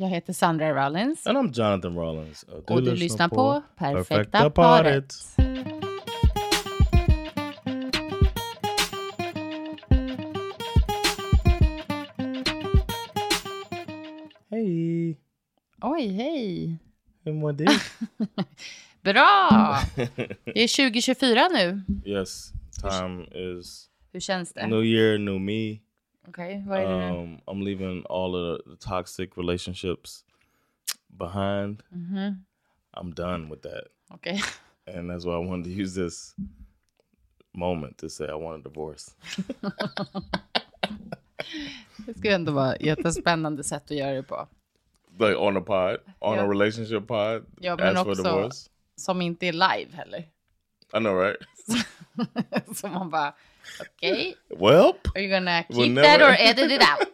Jag heter Sandra Rollins. And I'm Jonathan Rollins. Och du lyssnar på Perfekta paret. Hej! Oj, hej! Hur mår du? Bra! Det är 2024 nu. yes, time is Hur känns det? new year, new me. Okej, vad är det nu? Um, I'm leaving all of the, toxic relationships behind. Mhm. I'm done with that. Okay. And that's why I wanted to use this moment to say I want a divorce. Det skulle ändå vara jättespännande sätt att göra det på. Like on a pod, on Yeah. a relationship pod, Ja, men ask for också divorce. som inte är live heller. I know, right? Så man bara, okej, Well, are you gonna We'll keep never- that or edit it out?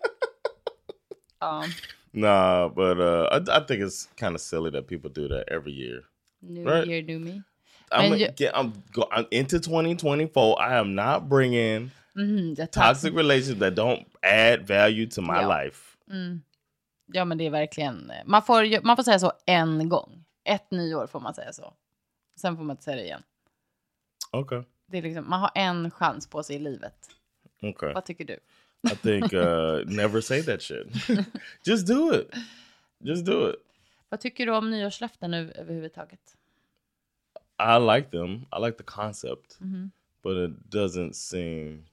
Ja, nah, but uh, I, I think it's kind of silly that people do that every year. new Right. year, new me. I'm, ju- get, I'm, go, I'm into 2024. I am not bringing jag tar- toxic relationships that don't add value to my Ja. life. Ja, men det är verkligen, man får, man får säga så en gång. Ett nyår får man säga så. Sen får man inte säga det igen. Okay. Det är liksom, man har en chans på sig i livet. Okay. Vad tycker du? I think uh, never say that shit. Just do it. Just do it. Vad tycker du om nyårslöften nu överhuvudtaget? I like them. I like the concept, Mm-hmm. but it doesn't seem.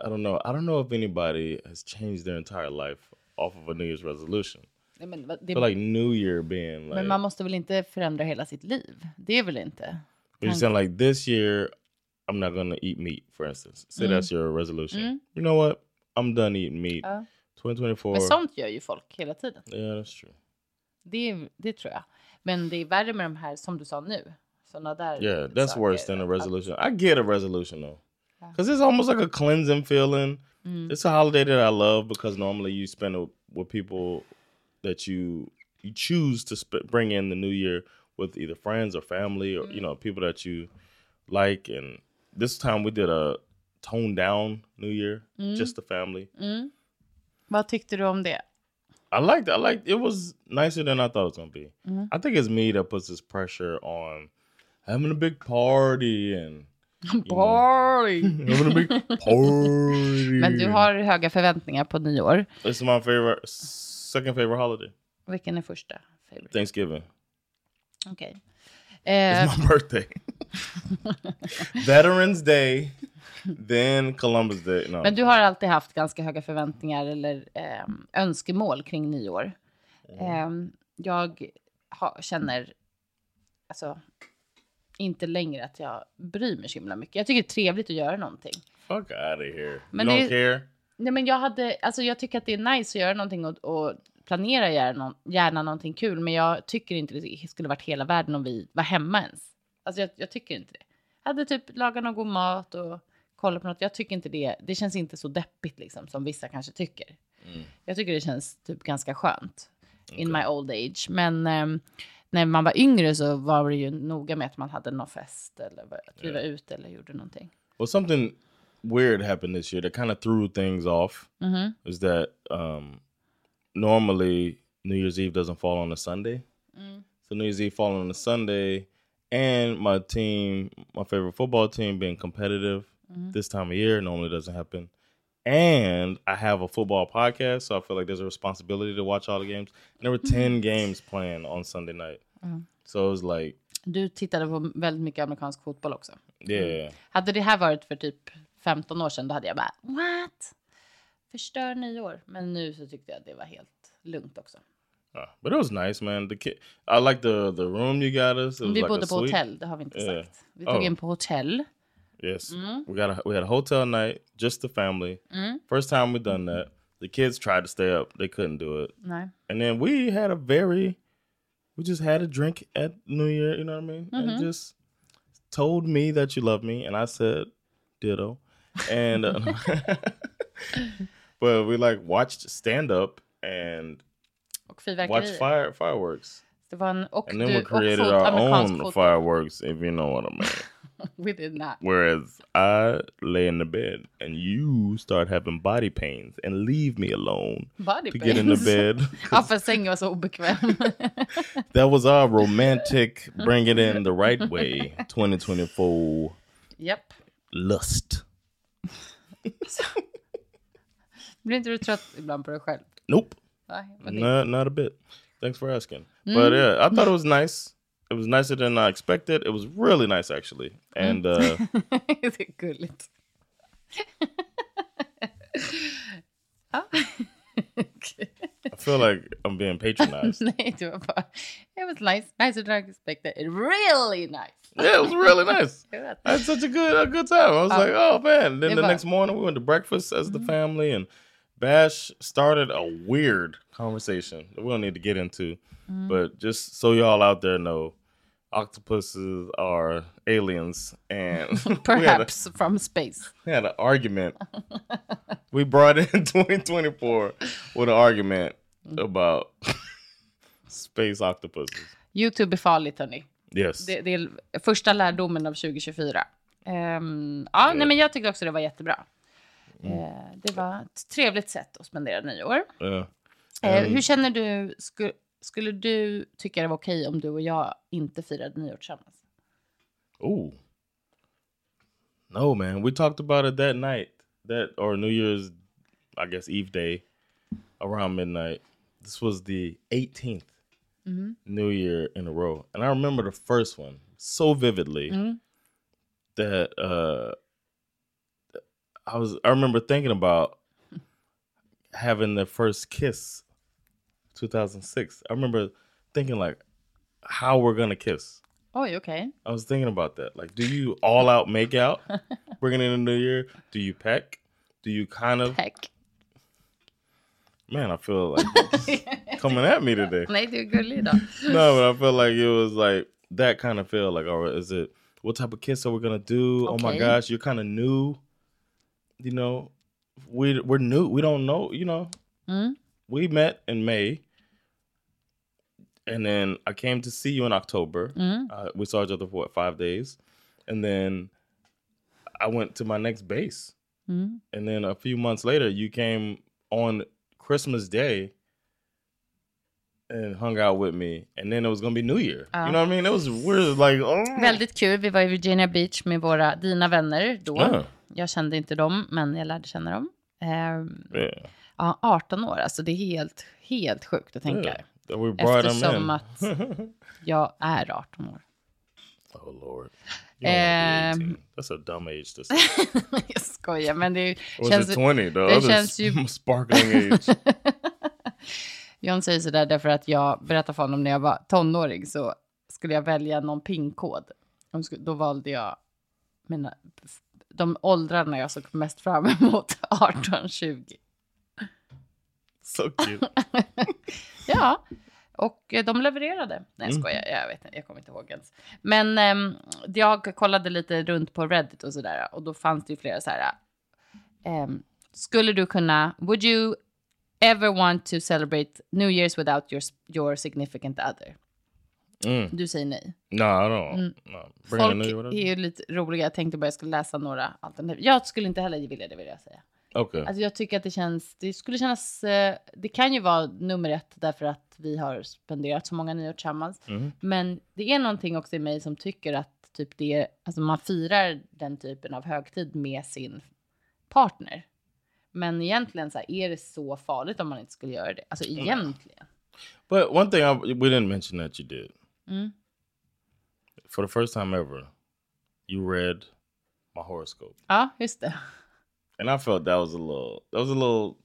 I don't know. I don't know if anybody has changed their entire life off of a New Year's resolution. Nej, men, det, But like New Year being like, men man måste väl inte förändra hela sitt liv? Det är väl inte? But you're saying like this year, I'm not gonna eat meat, for instance. Say mm. that's your resolution. Mm. You know what? I'm done eating meat. Uh. Ja. 2024. Men sånt gör ju folk hela tiden. Yeah, that's true. Det, det tror jag. Men det är värre med de här som du sa nu. Såna där Yeah, that's saker. worse than a resolution. I get a resolution though, because it's almost like a cleansing feeling. Mm. It's a holiday that I love because normally you spend it with people that you you choose to sp- bring in the new year with either friends or family or you mm. know people that you like. And this time we did a toned down New Year, mm. just the family. Mm. Vad tyckte du om det? I liked it. I liked it was nicer than I thought it was gonna be. I think it's me that puts this pressure on having a big party and Boy! having a big party. Men du har höga förväntningar på nyår. Is my favorite, second favorite holiday. Vilken är första? Favorite? Thanksgiving. Okej. Eh, It's my birthday. Veterans Day, then Columbus Day. No, men du har alltid haft ganska höga förväntningar eller eh, önskemål kring nyår. Eh, jag ha, känner alltså inte längre att jag bryr mig så himla mycket. Jag tycker det är trevligt att göra någonting. fuck out of here. Men you don't det- care. Nej, men jag, hade, alltså jag tycker att det är nice att göra någonting och, och planera gärna, gärna någonting kul. Men jag tycker inte det skulle varit hela världen om vi var hemma ens. Alltså jag, jag tycker inte det. Jag hade typ lagat någon god mat och kollat på något. Jag tycker inte det. Det känns inte så deppigt liksom som vissa kanske tycker. Jag tycker det känns typ ganska skönt in my old age. Men ehm, när man var yngre så var det ju noga med att man hade någon fest eller att vi var ute eller gjorde någonting. Well, something weird happened this year that kind of threw things off. Mm-hmm. Is that um, normally New Year's Eve doesn't fall on a Sunday, Mm. so New Year's Eve falling on a Sunday, and my team, my favorite football team, being competitive Mm-hmm. this time of year normally doesn't happen. And I have a football podcast, so I feel like there's a responsibility to watch all the games. And there were 10 games playing on Sunday night. So it was like, Du tittade på väldigt mycket amerikansk fotboll också. yeah. Hade det här varit för typ 15 år sedan då hade jag bara what? Förstör nyår. Men nu så tyckte jag att det var helt lugnt också. Uh, but it was nice, man. The kid, I like the the room you got us. It was Vi like bodde på suite. hotell, det har vi inte Yeah. sagt. Vi tog Oh. in på hotell. Yes, Mm. we got a, we had a hotel night, just the family. Mm. First time we done that. The kids tried to stay up, they couldn't do it. Nej. And then we had a very, we just had a drink at New Year. You know what I mean? And Mhm. just told me that you love me, and I said, ditto. And uh, but we like watched stand up and Och watched fire fireworks, Det var en, och and then du, we created our own foto. fireworks, if you know what I mean. We did not. Whereas I lay in the bed and you start having body pains and leave me alone Body to get in the bed. Ja, för sängen var så obekväm. that was our romantic, bring it in the right way 2024 yep. lust. Blir inte du trött ibland på dig själv? Nope, men not, a bit. Thanks for asking. Mm. But yeah, I thought it was nice. It was nicer than I expected. It was really nice actually. Mm. And uh, det är gulligt. ja. Ah. I feel like I'm being patronized. Nej, det var bara... It was nice. Nicer than I expected. It really nice. yeah, it was really nice. I had such a good a good time. I was Oh. like, oh man. Then the next morning we went to breakfast as the mm-hmm. family and Bash started a weird conversation that we don't need to get into. But just so y'all out there know, octopuses are aliens and had a, Perhaps from space. we had an argument. we brought in 2024 with an argument about space octopuses. Youtube är farligt, hörni. Yes. Det, det är första lärdomen av 2024. Ehm, ja, nej, men jag tyckte också det var jättebra. Eh, det var ett trevligt sätt att spendera nyår. Eh, Mm. hur känner du? Sku, skulle du tycka det var okej om du och jag inte firade nyår tillsammans? Ooh. No, man. We talked about it that night. That or New Year's I guess Eve day around midnight. This was the 18th New Year in a row. And I remember the first one so vividly Mm. that uh I was I remember thinking about having the first kiss 2006. I remember thinking like how we're going to kiss. Oj, okay? I was thinking about that. Like, do you all out make out bringing in a new year? Do you peck? Do you kind of Tack. man? I feel like coming at me today. Är. No, but I feel like it was like that kind of feel. Like, all right, is it what type of kiss are we gonna do? Oh my gosh, you're kind of new. You know, we we're new. We don't know. You know, Mm. we met in May, and then I came to see you in October. Mm. Uh, we saw each other for what five days, and then I went to my next base, Mm. and then a few months later, you came on Christmas Day and hung out with me, and then it was gonna be New Year. Ja. You know what I mean? It was weird, like oh. Väldigt kul. Vi var i Virginia Beach med våra, dina vänner då. Ja. Jag kände inte dem, men jag lärde känna dem. Ehm, Yeah. ja, 18 år, alltså det är helt, helt sjukt att tänka. yeah. Eftersom att jag är 18 år. oh lord, you 18. That's a dumb age to say. jag skojar, men det känns... it 20? The det känns ju- sparkling age. John säger sådär därför att jag berättade för honom när jag var tonåring så skulle jag välja någon pinkod. Då valde jag mina, de åldrarna jag såg mest fram emot, 18-20. so cute. Ja, och de levererade. Nej, jag Mm. skojar, jag vet inte, jag kommer inte ihåg ens. Men ehm, jag kollade lite runt på Reddit och sådär och då fanns det ju flera så här. ehm, skulle du kunna, would you ever want to celebrate New Year's without your, your significant other? Mm. Du säger nej. I don't. Mm. Folk är ju lite roliga. Jag tänkte bara jag skulle läsa några alternativ. Jag skulle inte heller vilja det vill jag säga. Okay. Alltså jag tycker att det känns, det skulle kännas, eh, det kan ju vara nummer ett därför att vi har spenderat så många nyår tillsammans. Mhm. Men det är någonting också i mig som tycker att typ det, alltså man firar den typen av högtid med sin partner. Men egentligen så här, är det så farligt om man inte skulle göra det? Alltså egentligen. But one thing I, we didn't mention that you did Mm. for the first time ever, you read my horoscope, Ja, just det. and I felt that was a little that was a little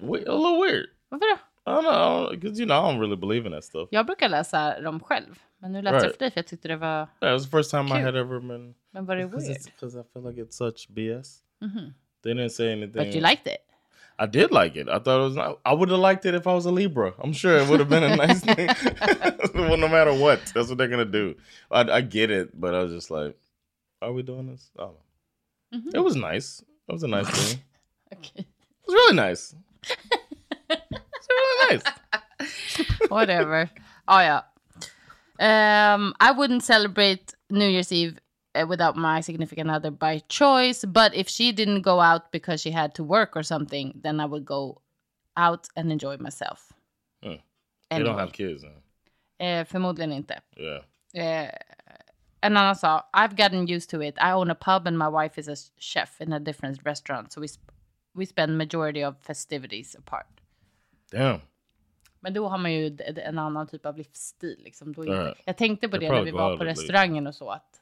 a little weird. Varför då? I don't know because you know I don't really believe in that stuff. Jag brukar läsa dem själv. Men nu lät jag för dig för jag tyckte det var... Yeah, it was the first time I Cute. had ever been. Men var det weird? because I feel like it's such BS. Mhm. They didn't say anything. But you liked it? I did like it. I thought it was. Not, I would have liked it if I was a Libra. I'm sure it would have been a nice thing. well, no matter what, that's what they're gonna do. I, I get it, but I was just like, "Are we doing this?" I don't know. Mhm. It was nice. It was a nice thing. Okej. It was really nice. It's really nice. Whatever. Oh yeah. Um, I wouldn't celebrate New Year's Eve without my significant other by choice. But if she didn't go out because she had to work or something, then I would go out and enjoy myself. They Anyway. don't have kids. Then. Eh, förmodligen inte. Yeah. Eh, en annan sa, I've gotten used to it. I own a pub and my wife is a chef in a different restaurant. So we, sp- we spend majority of festivities apart. Damn. Men då har man ju en annan typ av livsstil. Liksom. Då Ja. Jag tänkte på Det det är när vi var på restaurangen och så. att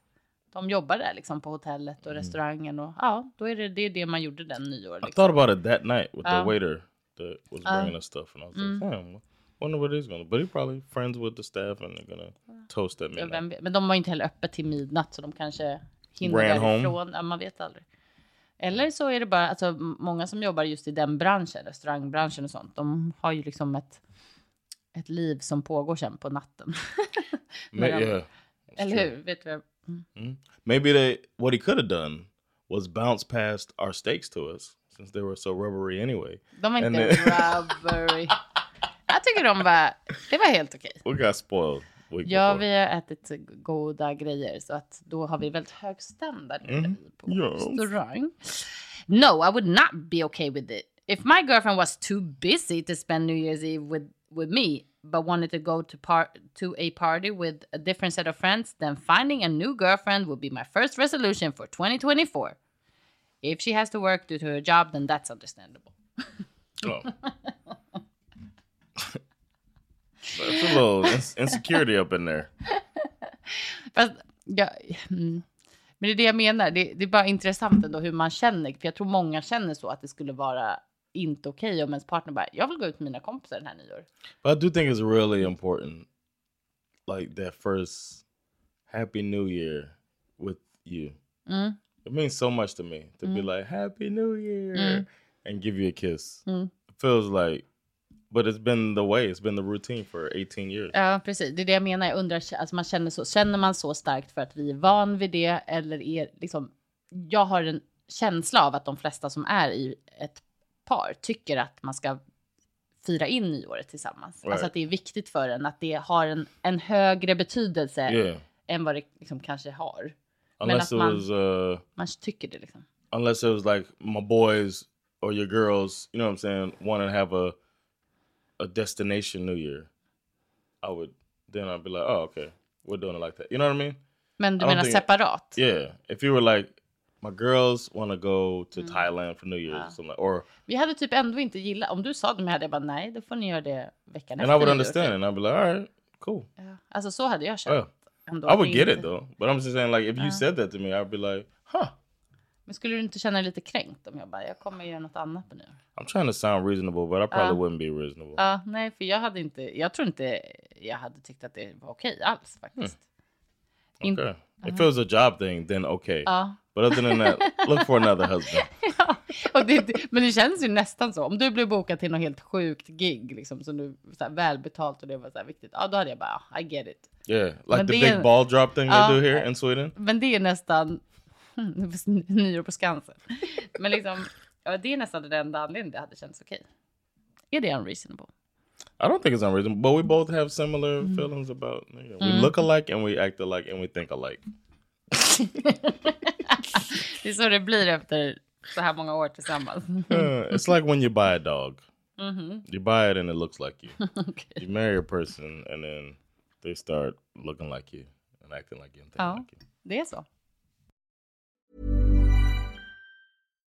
De jobbar där liksom på hotellet och Mm. restaurangen. Och, ja, då är det, det är det man gjorde den nyår. I Liksom. thought about it that night with the Um, waiter that was um, bringing us stuff, and I was mm. like, "Damn, wonder what he's gonna." But he probably friends with the staff, and they're gonna toast at midnight. vem. Men de var inte heller öppet till midnatt så de kanske hinner Ran därifrån. Ja, man vet aldrig. Eller så är det bara, alltså många som jobbar just i den branschen, restaurangbranschen och sånt, de har ju liksom ett, ett liv som pågår sen på natten. De- yeah, Eller true. hur? Vet du vad Mm. Maybe they what he could have done was bounce past our stakes to us since they were so rubbery anyway. De And inte rubbery. Jag tycker de var, det var helt okej. We got spoiled. Ja, before. vi har ätit goda grejer så att då har vi väldigt hög standard Mm. på Ja. restaurang. No, I would not be okay with it. If my girlfriend was too busy to spend New Year's Eve with, with me, but wanted to go to par to a party with a different set of friends, then finding a new girlfriend would be my first resolution for 2024. If she has to work due to her job, then that's understandable. Oh. There's a little ins- insecurity up in there. Fast, ja, mm. Men det är det jag menar. Det, det är bara intressant ändå hur man känner. För jag tror många känner så att det skulle vara inte okej om ens partner bara, jag vill gå ut med mina kompisar den här nyår. But I do think it's really important, like that first Happy New Year with you. Mm. It means so much to me to be like Happy New Year Mm. and give you a kiss. Mm. It feels like, but it's been the way. It's been the routine for 18 years. Ja, precis. Det är det jag menar. Jag undrar, alltså man känner, så, känner man så starkt för att vi är van vid det? Eller är liksom, jag har en känsla av att de flesta som är i ett par tycker att man ska fira in nyåret tillsammans. Right. Alltså att det är viktigt för en, att det har en, en högre betydelse Yeah. än vad det liksom kanske har. Unless it man- was, uh, Man tycker det liksom. unless it was like my boys or your girls, you know what I'm saying, want to have a a destination New Year, I would then I'd be like, oh okay, we're doing it like that. You know what I mean? Men du I menar separat? Yeah. If you were like, my girls want to go to Mm. Thailand for New Year's, Ah. or Vi hade typ ändå inte gillat, om du sa det, men hade jag bara nej, då får ni göra det veckan and I efter. would nyår." understand, and I'd be like, all right, cool. Ja. Alltså så hade jag känt. Yeah. I would get inte- it though, but I'm just saying, like, if you said that to me, I'd be like, huh. Men skulle du inte känna dig lite kränkt om jag bara, jag kommer göra något annat på nyår? I'm trying to sound reasonable, but I probably Ah. wouldn't be reasonable. Ja, nej, för jag hade inte, jag tror inte jag hade tyckt att det var okej alls faktiskt. In- okay. If it was a job thing, then okay. Ja. But other than that, look for another husband. ja. Och det, men det känns ju nästan så. Om du blev bokad till något helt sjukt gig, liksom, som du, så här, välbetalt och det var så här viktigt, ja då hade jag bara, "Ah, I get it. Yeah, like Men the big är- ball drop thing Ja. they do here in Sweden. Men det är nästan nyår på Skansen. Men liksom, ja, det är nästan den enda anledningen det hade känts okej. Är det unreasonable? I don't think it's unreasonable, but we both have similar Mm. feelings about. You know, We look alike and we act alike and we think alike. Det är så det blir efter så här många år tillsammans. Uh, it's like when you buy a dog. Mhm. You buy it and it looks like you. Okej. You marry a person and then they start looking like you and acting like you and thinking Ja. like you. Det är så.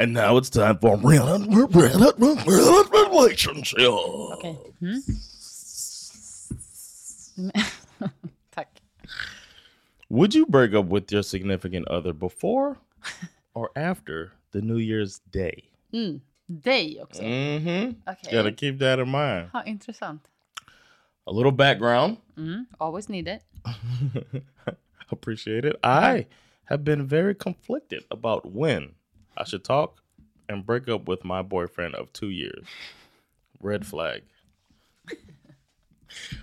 And now it's time for relationship. Okej. Mm. Tack. Would you break up with your significant other before or after the New Year's Day? Dig också. Mm-hmm. Okej. Gotta keep that in mind. Ha, intressant. A little background. Mm. Always need it. Appreciate it. I have been very conflicted about when I should talk and break up with my boyfriend of two years. Red flag.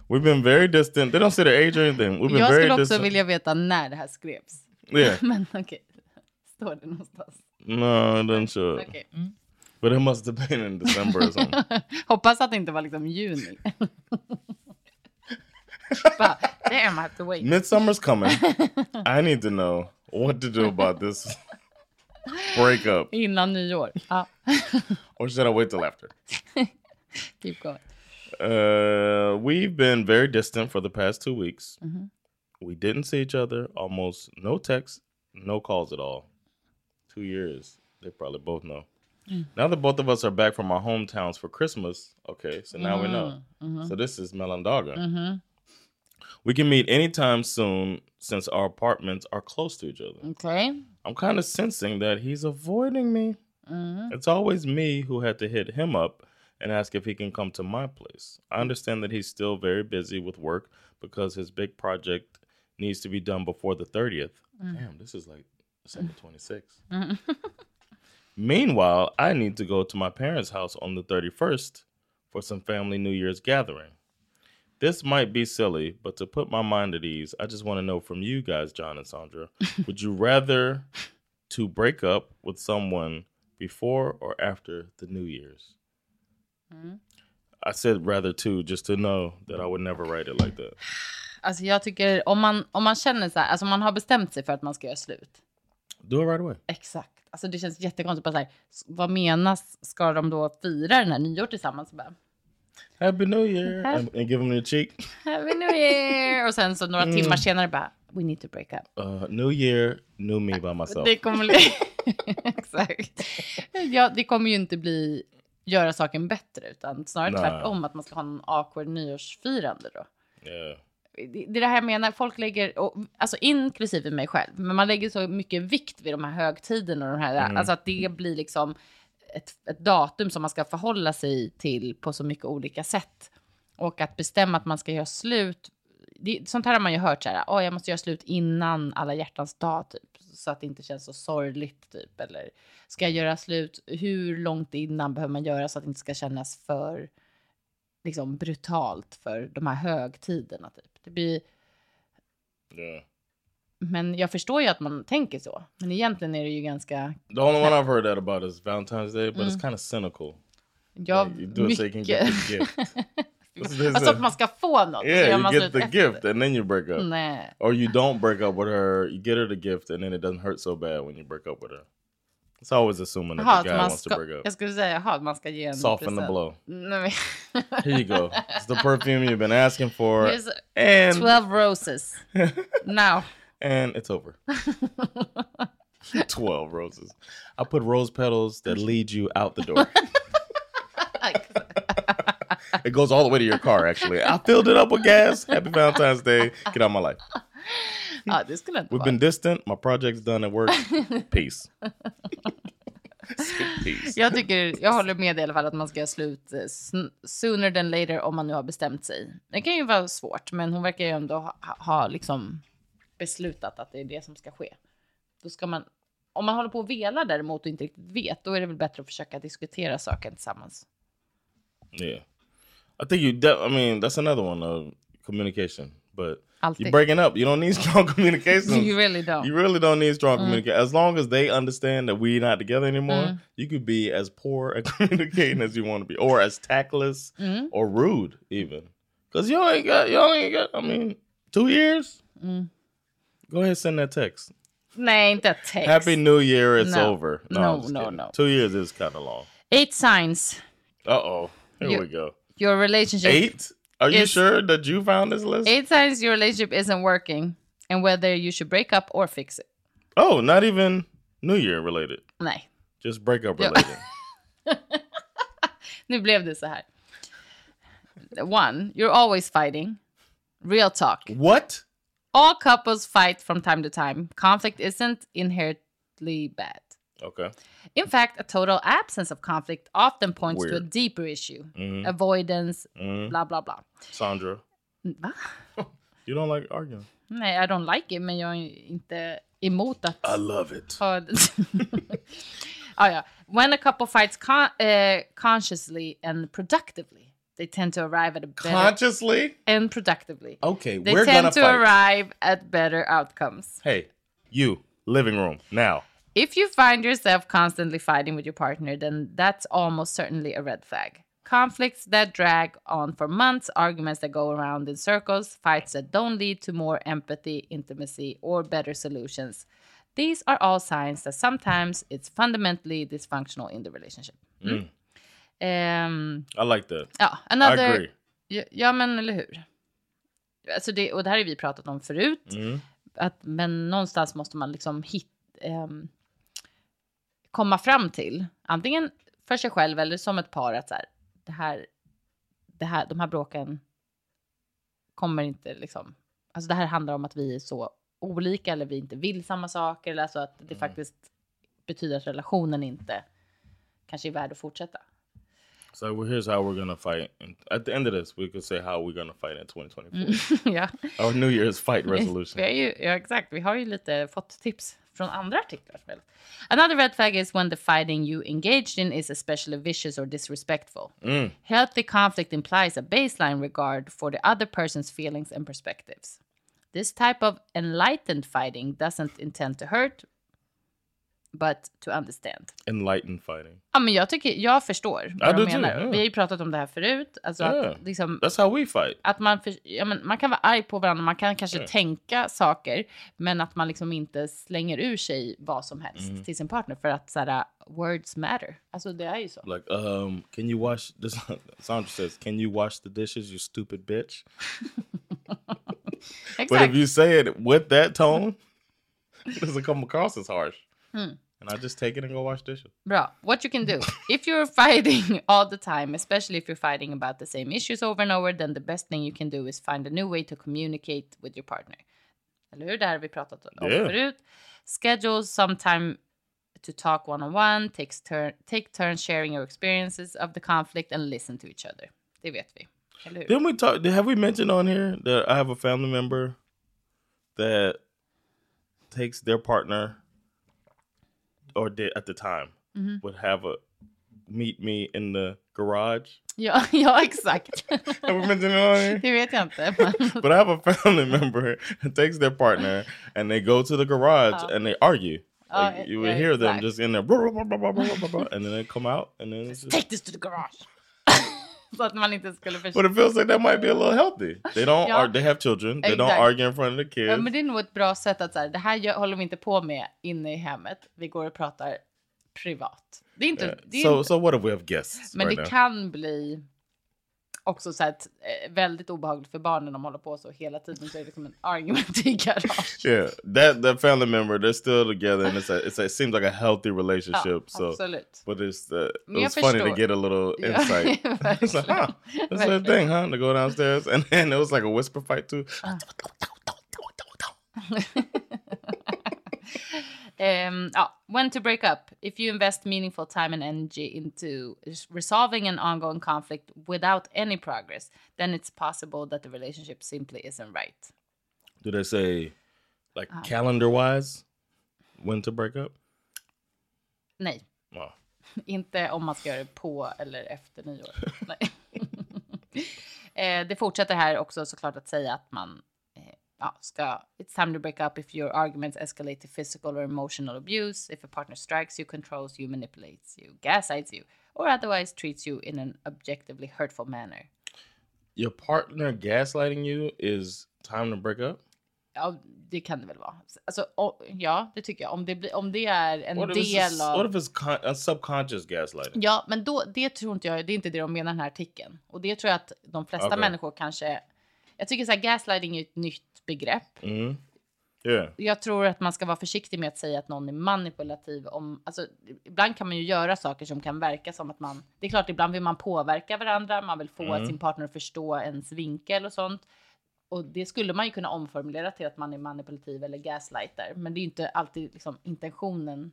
We've been very distant. They don't say their age or anything. We've been Jag very skulle också distant. vilja veta när det här skrevs. Yeah. Men okej. Står det någonstans? No, it doesn't show. it. Okej. Mm. But it must have been in December or something. Hoppas att det inte var liksom juni. Bara, Damn, I have to wait. Midsummer's coming. I need to know what to do about this breakup. Innan nyår. Ja, ah. Or should I wait till after? keep going. Uh, we've been very distant for the past two weeks. Mm-hmm. We didn't see each other. Almost no texts, no calls at all. Two years. They probably both know. Mm. Now that both of us are back from our hometowns for Christmas, okay, so now we know. Mm-hmm, mm-hmm. So this is Melandaga. We can meet anytime soon since our apartments are close to each other. Okej. I'm kind of sensing that he's avoiding me. Mm-hmm. It's always me who had to hit him up and ask if he can come to my place. I understand that he's still very busy with work because his big project needs to be done before the 30th. Mm. Damn, this is like December 26th. Mm-hmm. Meanwhile, I need to go to my parents' house on the 31st for some family New Year's gathering. This might be silly, but to put my mind at ease, I just want to know from you guys, John and Sandra, would you rather to break up with someone before or after the New Year's? Hmm? I said rather too, just to know that I would never write it like that. Alltså jag tycker om man, om man känner så här, alltså man har bestämt sig för att man ska göra slut. Do it right away. Exakt. Alltså det känns jättekonstigt. Bara så här, vad menas? Ska de då fira den här nyår tillsammans? Bara, Happy New Year! Happy- And, and give him the cheek. Happy New Year! Och sen så några Mm. timmar senare bara, we need to break up. Uh, new Year, new me by myself. Det kommer bli... Exakt. Ja, det kommer ju inte bli göra saken bättre utan snarare Nej. tvärtom att man ska ha en awkward nyårsfirande då. Yeah. Det det är det här jag menar, folk lägger, och, alltså inklusive mig själv, men man lägger så mycket vikt vid de här högtiderna och de här, Mm. alltså att det blir liksom ett, ett datum som man ska förhålla sig till på så mycket olika sätt. Och att bestämma att man ska göra slut, det, sånt här har man ju hört så här, oh, jag måste göra slut innan alla hjärtans dag typ, så att det inte känns så sorgligt typ, eller ska jag göra slut, hur långt innan behöver man göra så att det inte ska kännas för liksom brutalt för de här högtiderna typ. Det blir, Yeah men jag förstår ju att man tänker så. Men egentligen är det ju ganska, The only one I've heard that about is Valentine's Day, but it's kind of cynical. ja, Like, you do it so you can get mycket. the gift. This is- alltså att man ska få något. Yeah, you get the efter. gift and then you break up. Nej. Or you don't break up with her, you get her the gift and then it doesn't hurt so bad when you break up with her. It's always assuming that Jaha, the guy wants to break up. jag skulle säga, jaha, man ska ge en Soften the present. blow. Nej, Here you go. It's the perfume you've been asking for. Here's And 12 roses. Now. And it's over. 12 roses. I put rose petals that lead you out the door. it goes all the way to your car, actually. I filled it up with gas. Happy Valentine's Day. Get out of my life. det skulle inte We've been distant. My project's done at work. Peace. Peace. Jag tycker, jag håller med i alla fall att man ska göra slut eh, sooner than later om man nu har bestämt sig. Det kan ju vara svårt, men hon verkar ju ändå ha, ha liksom beslutat att det är det som ska ske. Då ska man, om man håller på och velar däremot och inte riktigt vet, då är det väl bättre att försöka diskutera saken tillsammans. Yeah. I think you, I mean, that's another one of communication. but Alltid. you're breaking up. You don't need strong communication. You really don't. You really don't need strong communication. As long as they understand that we're not together anymore, you could be as poor at communicating as you want to be, or as tactless or rude, even. Because you ain't got, you only got, I mean, two years? Go ahead and send that text. Nej, inte text. Happy New Year, it's No. over. No, I'm no, no. Two years is kind of long. Eight signs Uh oh. Here You- we go. your relationship... Eight? Are you sure that you found this list? Eight signs your relationship isn't working and whether you should break up or fix it. Oh, not even New Year related. Nej, Just breakup Ja. related. nu blev det så här. One, you're always fighting. Real talk. what? All couples fight from time to time. Conflict isn't inherently bad. Okay. In fact, a total absence of conflict often points to a Weird. Mm-hmm. deeper issue. Avoidance, blah blah blah. Sandra, you don't like arguing. Nej, I don't like it, men jag är inte emot att I love it. ha... ah, ja. When a couple fights con- eh, consciously and productively, they tend to arrive at a better... Consciously? and productively. Okay, They we're tend to fight. arrive at better outcomes. Hey, you, living room, now. If you find yourself constantly fighting with your partner, then that's almost certainly a red flag. Conflicts that drag on for months, arguments that go around in circles, fights that don't lead to more empathy, intimacy, or better solutions. These are all signs that sometimes it's fundamentally dysfunctional in the relationship. Mm. Ehm, I like that. ja, I another... agree. Ja, ja, men eller hur? Alltså det, och det här har vi pratat om förut. Mm. Att, men någonstans måste man liksom hit, ehm, komma fram till, antingen för sig själv eller som ett par, att så här, det här, det här, de här bråken kommer inte liksom... Alltså det här handlar om att vi är så olika eller vi inte vill samma saker. Eller alltså att det faktiskt betyder att relationen inte kanske är värd att fortsätta. So well, here's how we're gonna fight. And at the end of this, we could say how we're gonna fight in 2024. ja. Our New Year's fight resolution. har ju, ja, exakt. Vi har ju lite fått tips från andra artiklar. Another red flag is when the fighting you engaged in is especially vicious or disrespectful. Mm. Healthy conflict implies a baseline regard for the other person's feelings and perspectives. This type of enlightened fighting doesn't intend to hurt, but to understand. Enlightened fighting. Ja, men jag, tycker, jag förstår vad do de too, menar. ja. Vi har ju pratat om det här förut. Alltså Yeah. att liksom, That's how we fight. att man, för, ja, men man kan vara arg på varandra, man kan kanske Mm. tänka saker, men att man liksom inte slänger ur sig vad som helst Mm. till sin partner för att så här, words matter. Alltså det är ju så. Like, um, can you wash this? Sandra says, "Can you wash the dishes, you stupid bitch?" But if you say it with that tone, it doesn't come across as harsh. Hmm. And I just take it and go wash dishes. Bro, What you can do. if you're fighting all the time, especially if you're fighting about the same issues over and over, then the best thing you can do is find a new way to communicate with your partner. Eller hur? Det här har vi pratat om Yeah. förut. Schedule some time to talk one on one, takes turn, take turns sharing your experiences of the conflict and listen to each other. Det vet vi. Eller hur? Didn't we talk? Have we mentioned on here that I have a family member that takes their partner, or did at the time, Mm-hmm. would have a meet me in the garage? Ja, ja, exakt. Have we mentioned it on here? det vet jag inte. But I have a family member that takes their partner and they go to the garage and they argue. Oh, Like, you would hear them just in there, blah, blah, blah, and then they come out and then just, Take this to the garage. Så att man inte skulle förstå. but it feels like that might be a little healthy. They don't, ar- they have children. They don't Exact. argue in front of the kids. Ja, men det är nog ett bra sätt att så här, det här gör, håller vi inte på med inne i hemmet. Vi går och pratar privat. Det är inte... Yeah. Det är So, inte so what if we have guests men right det now? kan bli också så här, eh, väldigt obehagligt för barnen om de håller på så hela tiden. Så är det liksom en argument i garage. Yeah, that that family member, they're still together, and it's a, it's a, it seems like a healthy relationship. Ja, so, absolut. but it's uh, it was funny to förstår. get a little Ja, insight. it's like, huh, that's Verkligen. thing, huh? To go downstairs, and then it was like a whisper fight too. Um, ja, when to break up. If you invest meaningful time and energy into res- resolving an ongoing conflict without any progress, then it's possible that the relationship simply isn't right. Do they say, like Uh. calendar wise, when to break up? Nej, Wow. inte om man ska göra det på eller efter nyår. Nej. eh, det fortsätter här också såklart att säga att man ja, ska, it's time to break up if your arguments escalate to physical or emotional abuse, if a partner strikes you, controls you, manipulates you, gaslights you, or otherwise treats you in an objectively hurtful manner. Your partner gaslighting you is time to break up? Ja, det kan det väl vara. Alltså, o- ja, det tycker jag. Om det, blir, om det är en What del av... what if it's con- a subconscious gaslighting? Ja, men då, det tror inte jag, det är inte det de menar i den här artikeln. Och det tror jag att de flesta Okej. människor kanske... Jag tycker så här, gaslighting är ett nytt begrepp. Mm. Yeah. Jag tror att man ska vara försiktig med att säga att någon är manipulativ. Om, alltså, ibland kan man ju göra saker som kan verka som att man... Det är klart, ibland vill man påverka varandra, man vill få Mm. sin partner att förstå ens vinkel och sånt. Och det skulle man ju kunna omformulera till att man är manipulativ eller gaslighter. Men det är ju inte alltid liksom, intentionen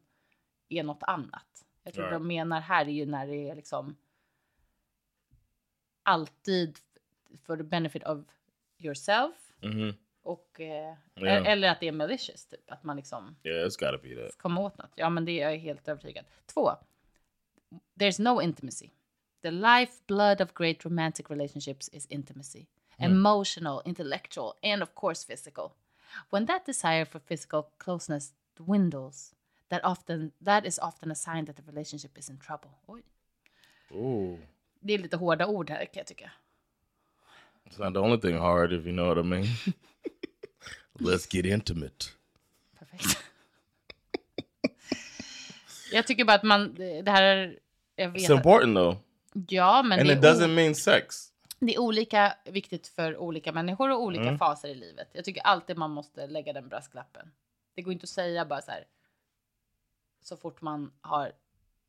är något annat. Jag tror Right. de menar här är ju när det är liksom alltid for the benefit of yourself hmm och eh, Ja. eller att det är malicious typ att man liksom Yeah, it's gotta be that. kommer åt något. Ja, men det är jag helt övertygad. Två. There's no intimacy. The life blood of great romantic relationships is intimacy. Emotional, intellectual, and of course physical. When that desire for physical closeness dwindles, that often that is often a sign that the relationship is in trouble. Oj. Ooh. Det är lite hårda ord här kan jag tycka. It's not the only thing hard, if you know what I mean. Let's get intimate. Perfekt. jag tycker bara att man, det här är, jag vet It's important though. Ja, men And det it doesn't mean sex. det är olika viktigt för olika människor och olika Mm. faser i livet. Jag tycker alltid man måste lägga den brasklappen. Det går inte att säga bara så här. Så fort man har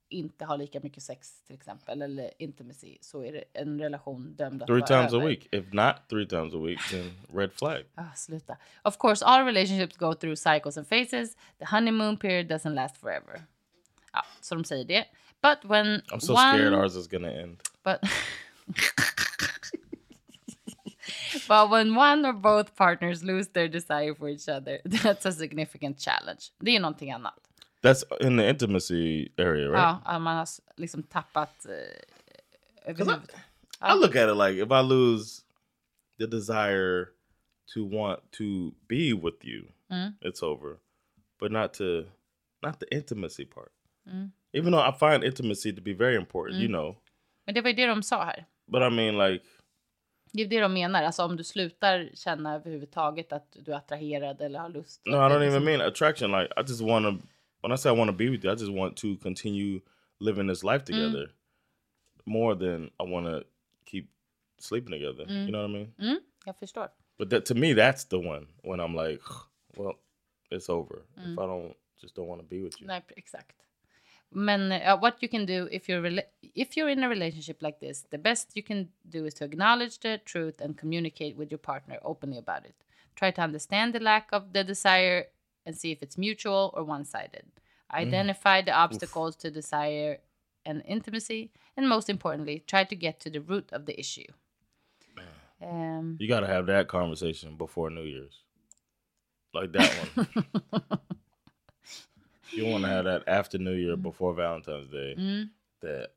inte har lika mycket sex till exempel eller intimacy så är det en relation dömd att Three vara times a över. week. If not three times a week, then red flag. Ah, sluta. Of course, all relationships go through cycles and phases. The honeymoon period doesn't last forever. Ja, så de säger det. But when I'm so one... scared ours is gonna end. But but when one or both partners lose their desire for each other, that's a significant challenge. Det är någonting annat. That's in the intimacy area, right? Ja, man har liksom tappat eh, överhuvud. I look at it like if I lose the desire to want to be with you, Mm. it's over. But not to not the intimacy part. Mm. Even though I find intimacy to be very important, you know. Men det var ju det de sa här. But I mean like Det är det de menar. Alltså om du slutar känna överhuvudtaget att du är attraherad eller har lust. no, I don't liksom- even mean attraction. Like I just want to when I say I want to be with you, I just want to continue living this life together more than I want to keep sleeping together. You know what I mean? Mm, jag förstår. But that, to me, that's the one when I'm like, well, it's over. If I don't just don't want to be with you. Nej, exakt. Men uh, what you can do if you're if you're in a relationship like this, the best you can do is to acknowledge the truth and communicate with your partner openly about it. Try to understand the lack of the desire and see if it's mutual or one-sided. Mm. Identify the obstacles to desire and intimacy, and most importantly, try to get to the root of the issue. Um, You got to have that conversation before New Year's, like that one. you want to have that after New Year, mm-hmm. before Valentine's Day. Mm-hmm. That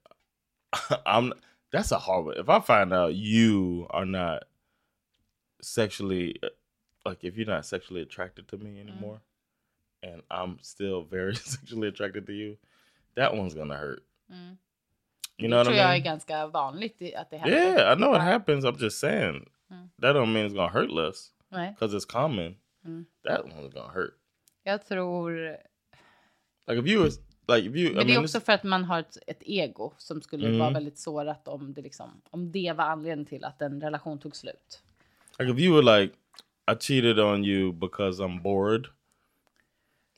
I'm. That's a hard one. If I find out you are not sexually, uh, like if you're not sexually attracted to me mm-hmm. anymore, and I'm still very sexually attracted to you, that one's gonna hurt. You know det what tror I jag mean? är ganska vanligt i- att det händer. Yeah, I know it happens. I'm just saying that don't mean it's gonna hurt less Nej, because it's common. That one's gonna hurt. jag tror Like if you was like if you, I Men det är mean, också this, för att man har ett, ett ego som skulle Mm. vara väldigt sårat om det, liksom, om det var anledningen till att en relation tog slut. like if you were like, I cheated on you because I'm bored.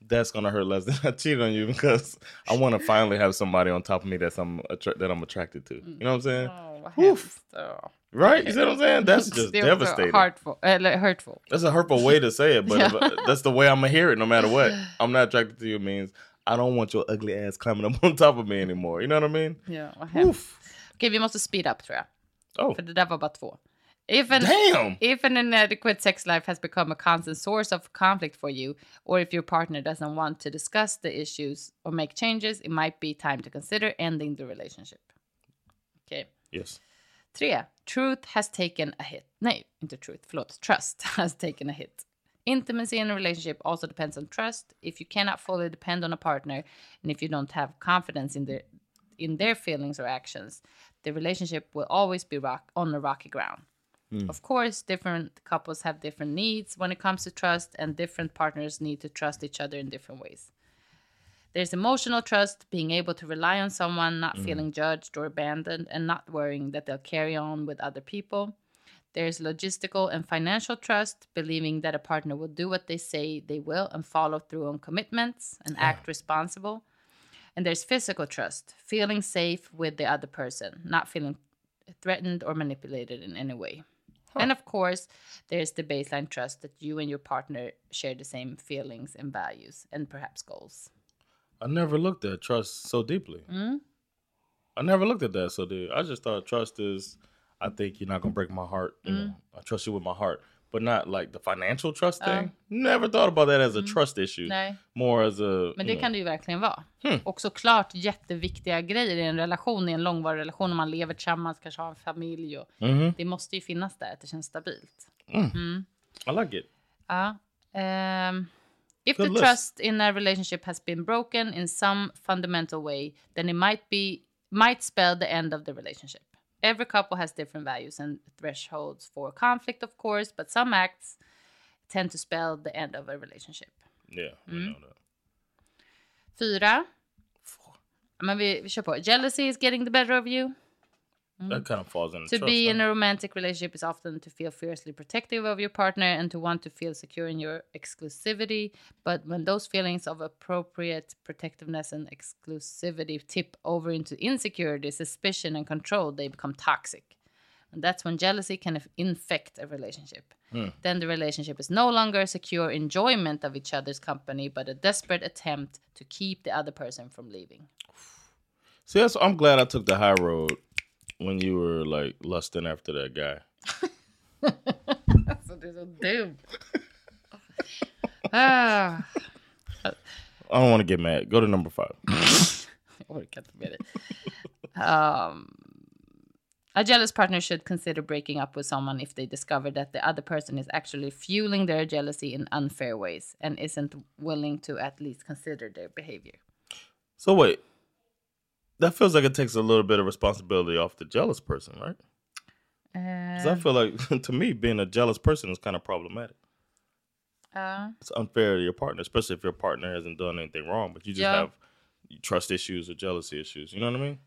That's gonna hurt less than I cheated on you because I want to finally have somebody on top of me that's I'm attra- that I'm attracted to. You know what I'm saying? Oh, Vad Right? You see what I'm saying? That's just också devastating. hurtful, uh, eller hurtful. That's a hurtful way to say it, but Yeah. if, uh, that's the way I'm gonna hear it no matter what. I'm not attracted to you means I don't want your ugly ass climbing up on top of me anymore. You know what I mean? Ja, hemskt. Okej, vi måste speed up tror jag. Oh, För det där var bara två. If an, Damn! If an inadequate sex life has become a constant source of conflict for you, or if your partner doesn't want to discuss the issues or make changes, it might be time to consider ending the relationship. Okay. yes. Tre. Truth has taken a hit. Nej, inte truth. Förlåt. Trust has taken a hit. Intimacy in a relationship also depends on trust. If you cannot fully depend on a partner and if you don't have confidence in their in their feelings or actions, the relationship will always be rock on a rocky ground. Mm. Of course, different couples have different needs when it comes to trust, and different partners need to trust each other in different ways. There's emotional trust, being able to rely on someone, not mm. feeling judged or abandoned, and not worrying that they'll carry on with other people. There's logistical and financial trust, believing that a partner will do what they say they will and follow through on commitments and act responsible. And there's physical trust, feeling safe with the other person, not feeling threatened or manipulated in any way. And of course, there's the baseline trust that you and your partner share the same feelings and values and perhaps goals. I never looked at trust so deeply. Mm-hmm. I never looked at that so deep. I just thought trust is, I think you're not gonna break my heart. You mm-hmm. know, I trust you with my heart, but not like the financial trust thing. Never thought about that as a trust issue. Nej. More as a. Men det know, kan det ju verkligen vara. Och såklart jätteviktiga grejer i en relation, i en långvarig relation, om man lever tillsammans, kanske har en familj. Och Mhm. Det måste ju finnas där, att det känns stabilt. I like it. Ja. ehm, if Good the list. trust in a relationship has been broken in some fundamental way, then it might be might spell the end of the relationship. Every couple has different values and thresholds for conflict, of course, but some acts tend to spell the end of a relationship. Yeah, we mm. know that. Fyra. Men vi, vi kör på. Jealousy is getting the better of you. That kind of falls in Mm. To trust. be in a romantic relationship is often to feel fiercely protective of your partner and to want to feel secure in your exclusivity. But when those feelings of appropriate protectiveness and exclusivity tip over into insecurity, suspicion, and control, they become toxic. And that's when jealousy can inf- infect a relationship. Then the relationship is no longer a secure enjoyment of each other's company, but a desperate attempt to keep the other person from leaving. See, that's, I'm glad I took the high road when you were like lusting after that guy. Alltså, det är så dumt. ah. I don't want to get mad. Go to number five. Inte med det. Um, a jealous partner should consider breaking up with someone if they discover that the other person is actually fueling their jealousy in unfair ways and isn't willing to at least consider their behavior. So wait, that feels like it takes a little bit of responsibility off the jealous person, right? Because I feel like to me, being a jealous person is kind of problematic. Ja. It's unfair to your partner, especially if your partner hasn't done anything wrong, but you just Yeah. have trust issues or jealousy issues. You know what I mean?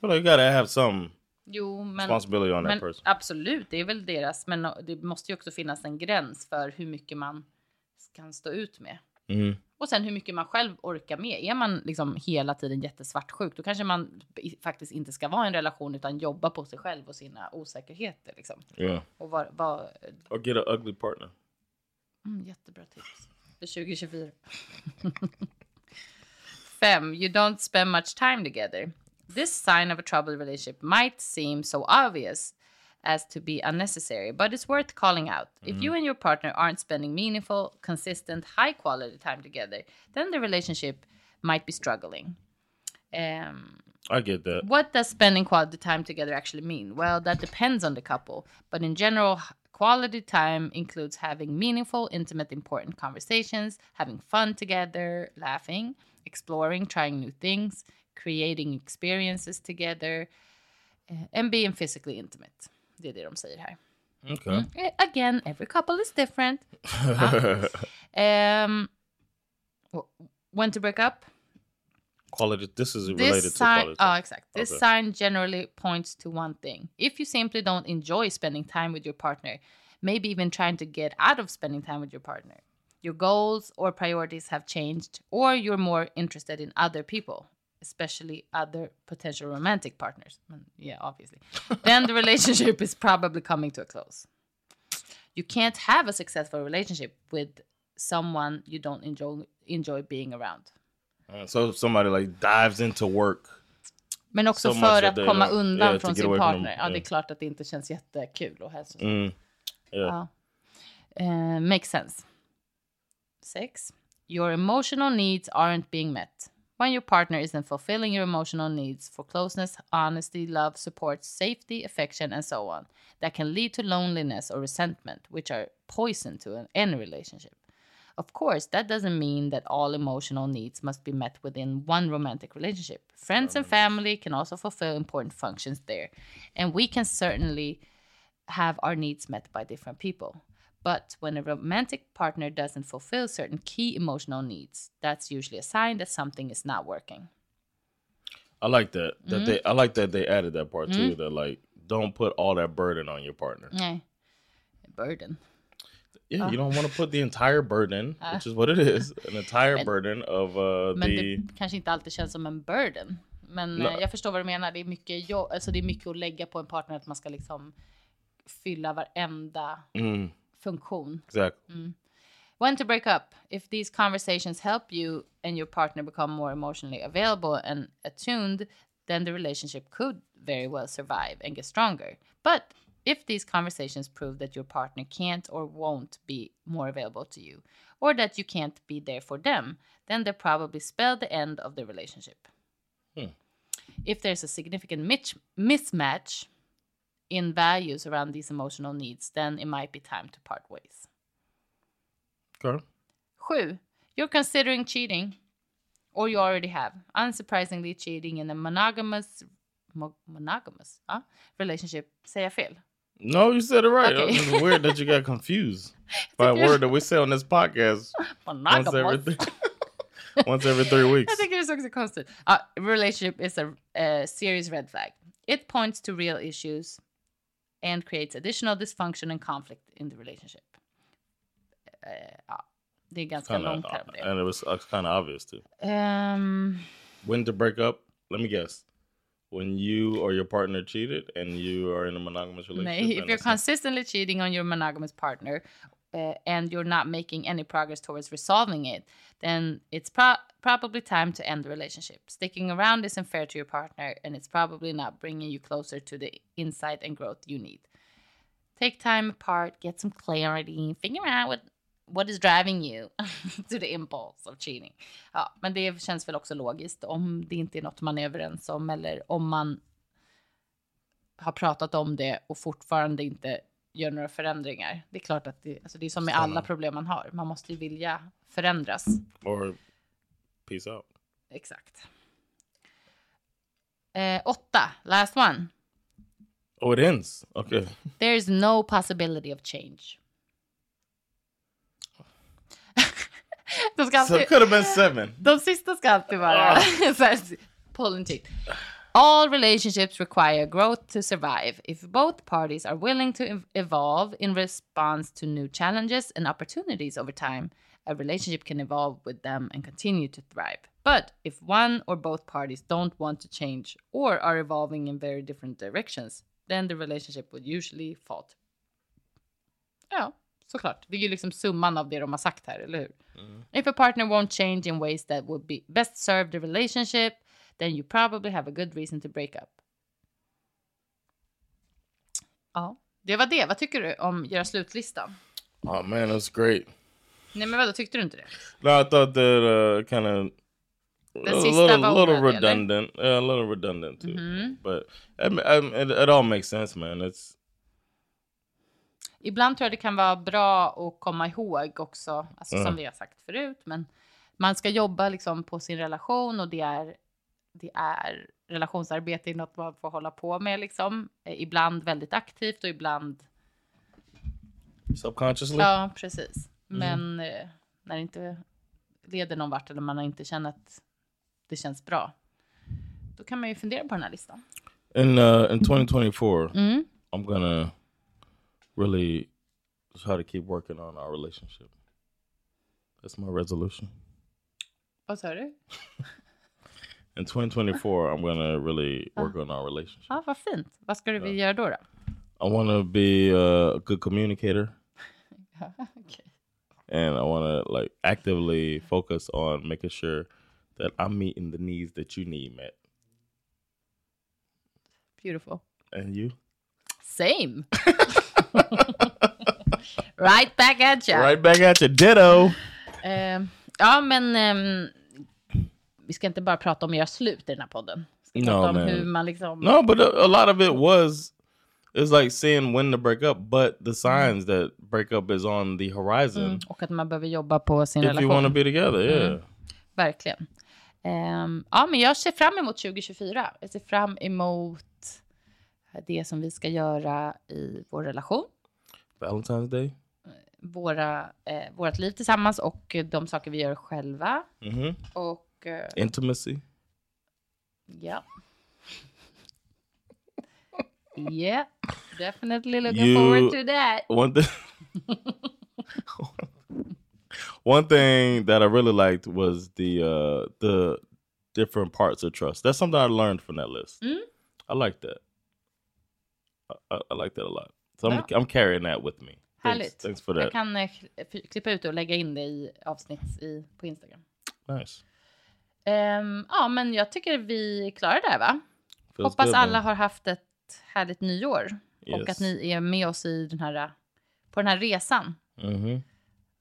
Feel like you gotta have some Jo, men, responsibility on that men person. absolut, det är väl deras. Men det måste ju också finnas en gräns för hur mycket man kan stå ut med. Mhm. Och sen hur mycket man själv orkar med. Är man liksom hela tiden jättesvartsjuk, då kanske man faktiskt inte ska vara i en relation utan jobba på sig själv och sina osäkerheter. Liksom. Yeah. Och var, var, Or get an ugly partner. mm, jättebra tips för 2024. Fem, you don't spend much time together. This sign of a troubled relationship might seem so obvious as to be unnecessary, but it's worth calling out. If you and your partner aren't spending meaningful, consistent, high quality time together, then the relationship might be struggling. Um, I get that. what does spending quality time together actually mean? Well, that depends on the couple, but in general, quality time includes having meaningful, intimate, important conversations, having fun together, laughing, exploring, trying new things, creating experiences together, eh, and being physically intimate. Det är det de säger här. Okay. Eh, Again, every couple is different. um, when to break up? Quality. This is related This to quality. oh, exact. This Okay. sign generally points to one thing. If you simply don't enjoy spending time with your partner, maybe even trying to get out of spending time with your partner, your goals or priorities have changed, or you're more interested in other people, especially other potential romantic partners. Yeah, obviously. then the relationship is probably coming to a close. You can't have a successful relationship with someone you don't enjoy enjoy being around. Uh, so somebody like dives into work. Men också So för att komma don't- undan yeah, från sin away from partner. them, Ja, det är yeah. klart att det inte känns jättekul och hälsosamt. Mm, yeah. Ja. Eh, makes sense. Sex. Your emotional needs aren't being met. When your partner isn't fulfilling your emotional needs for closeness, honesty, love, support, safety, affection, and so on, that can lead to loneliness or resentment, which are poison to an, any relationship. Of course, that doesn't mean that all emotional needs must be met within one romantic relationship. Friends and family can also fulfill important functions there, and we can certainly have our needs met by different people. But when a romantic partner doesn't fulfill certain key emotional needs, that's usually a sign that something is not working. I like that. That Mm-hmm. they I like that they added that part too. That like don't put all that burden on your partner. Nej. Burden. Yeah, you don't want to put the entire burden, which is what it is, an entire burden of uh Men the det kanske inte alltid känns som en burden. Men Nej. eh, jag förstår vad du menar. Det är mycket jobb, alltså det är mycket att lägga på en partner att man ska liksom fylla varenda mm, funktion. exactly. Mm. When to break up. If these conversations help you and your partner become more emotionally available and attuned, then the relationship could very well survive and get stronger. But if these conversations prove that your partner can't or won't be more available to you, or that you can't be there for them, then they probably spell the end of the relationship. Hmm. If there's a significant mismatch in values around these emotional needs, then it might be time to part ways. Okay. Sju, you're considering cheating, or you already have. Unsurprisingly, cheating in a monogamous mo- monogamous ah, relationship. Say jag fel? No, you said it right. Okay. It's weird that you got confused by a word that we say on this podcast once Monogamous. every once every three weeks. Tycker det är så konstigt. Uh, relationship is a, a serious red flag. It points to real issues and creates additional dysfunction and conflict in the relationship. Eh, ja, det är ganska Kinda, långt här om and it was uh, kind of obvious too. Ehm, When to break up? Let me guess. When you or your partner cheated and you are in a monogamous relationship. Nej, if you're consistently cheating on your monogamous partner uh, and you're not making any progress towards resolving it, then it's pro- probably time to end the relationship. Sticking around isn't fair to your partner and it's probably not bringing you closer to the insight and growth you need. Take time apart, get some clarity, figure out what what is driving you to the impulse of cheating. Ja, men det känns väl också logiskt om det inte är något man är överens om eller om man har pratat om det och fortfarande inte gör några förändringar. Det är klart att det, alltså det är som med alla problem man har. Man måste ju vilja förändras. or peace out. Exakt. Eh, åtta, last one. Oh, it ends. Okay. There is no possibility of change. De ska So it alltid, could have been seven. de sista ska alltid vara pull and teeth. All relationships require growth to survive. If both parties are willing to evolve in response to new challenges and opportunities over time, a relationship can evolve with them and continue to thrive. But if one or both parties don't want to change or are evolving in very different directions, then the relationship would usually fall. Ja, såklart. Det är ju liksom summan av det de har sagt här, eller hur? Mm. If a partner won't change in ways that would be best serve the relationship, then you probably have a good reason to break up. Ja, det var det. Vad tycker du om göra slutlista? Oh man, that's great. Nej, men vadå, tyckte du inte det? No, I thought that uh, kind of a sista little, little redundant. Yeah, a little redundant too. Mm-hmm. But I mean, it, it all makes sense, man. It's Ibland tror jag det kan vara bra att komma ihåg också, alltså som vi har sagt förut, men man ska jobba liksom på sin relation och det är, det är relationsarbete är något man får hålla på med liksom. Eh, Ibland väldigt aktivt och ibland subconsciously. Ja, precis. Men eh, när det inte leder någon vart eller man inte känner att det känns bra, då kan man ju fundera på den här listan. In uh, in 2024, Mm. I'm gonna really try to keep working on our relationship. That's my resolution. Vad sa du? In 2024, I'm gonna really work on our relationship. Ja, vad fint. Vad ska du vilja göra då? då? I want to be a good communicator, Okej. and I want to like actively focus on making sure that I'm meeting the needs that you need met. Beautiful. And you? Same. right back at you. Right back at you, ditto. Eh, ja, men ehm, vi ska inte bara prata om att göra slut i den här podden. Vi ska No, prata om man. hur man liksom... No, but a, lot of it was it's like seeing when to break up, but the signs that breakup is on the horizon. Mm, och att man behöver jobba på sin If you relation. want to be together, yeah. Verkligen. Ehm, ja, men jag ser fram emot 2024. Jag ser fram emot det som vi ska göra i vår relation. Valentine's Day. Våra, eh, vårt liv tillsammans och de saker vi gör själva. hmm Och eh, Intimacy. ja. Yeah, definitely looking You- forward to that. One thing. one thing that I really liked was the uh the different parts of trust. That's something I learned from that list. Mm. I like that. I, I, like that a lot. So I'm I'm carrying that with me. Thanks, Härligt. thanks for Jag that. kan eh, kli- klippa ut och lägga in det i avsnitt i, på Instagram. Nice. Ehm, ja, men jag tycker vi klarar det här, va? Feels Hoppas good, alla man. har haft ett härligt nyår. Och Yes. att ni är med oss i den här, på den här resan. Mhm.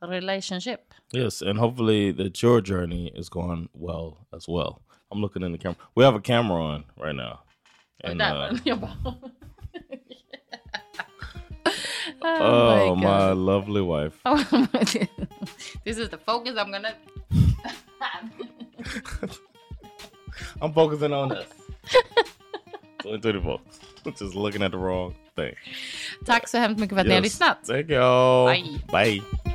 Relationship. Yes, and hopefully that your journey is going well as well. I'm looking in the camera. We have a camera on right now. And uh, den. Jag bara... oh, my, lovely wife. This is the focus I'm gonna... I'm focusing on this. 2024. Just looking at the wrong thing. Tack så hemskt mycket för att ni har lyssnat. Thank you. Bye. Bye.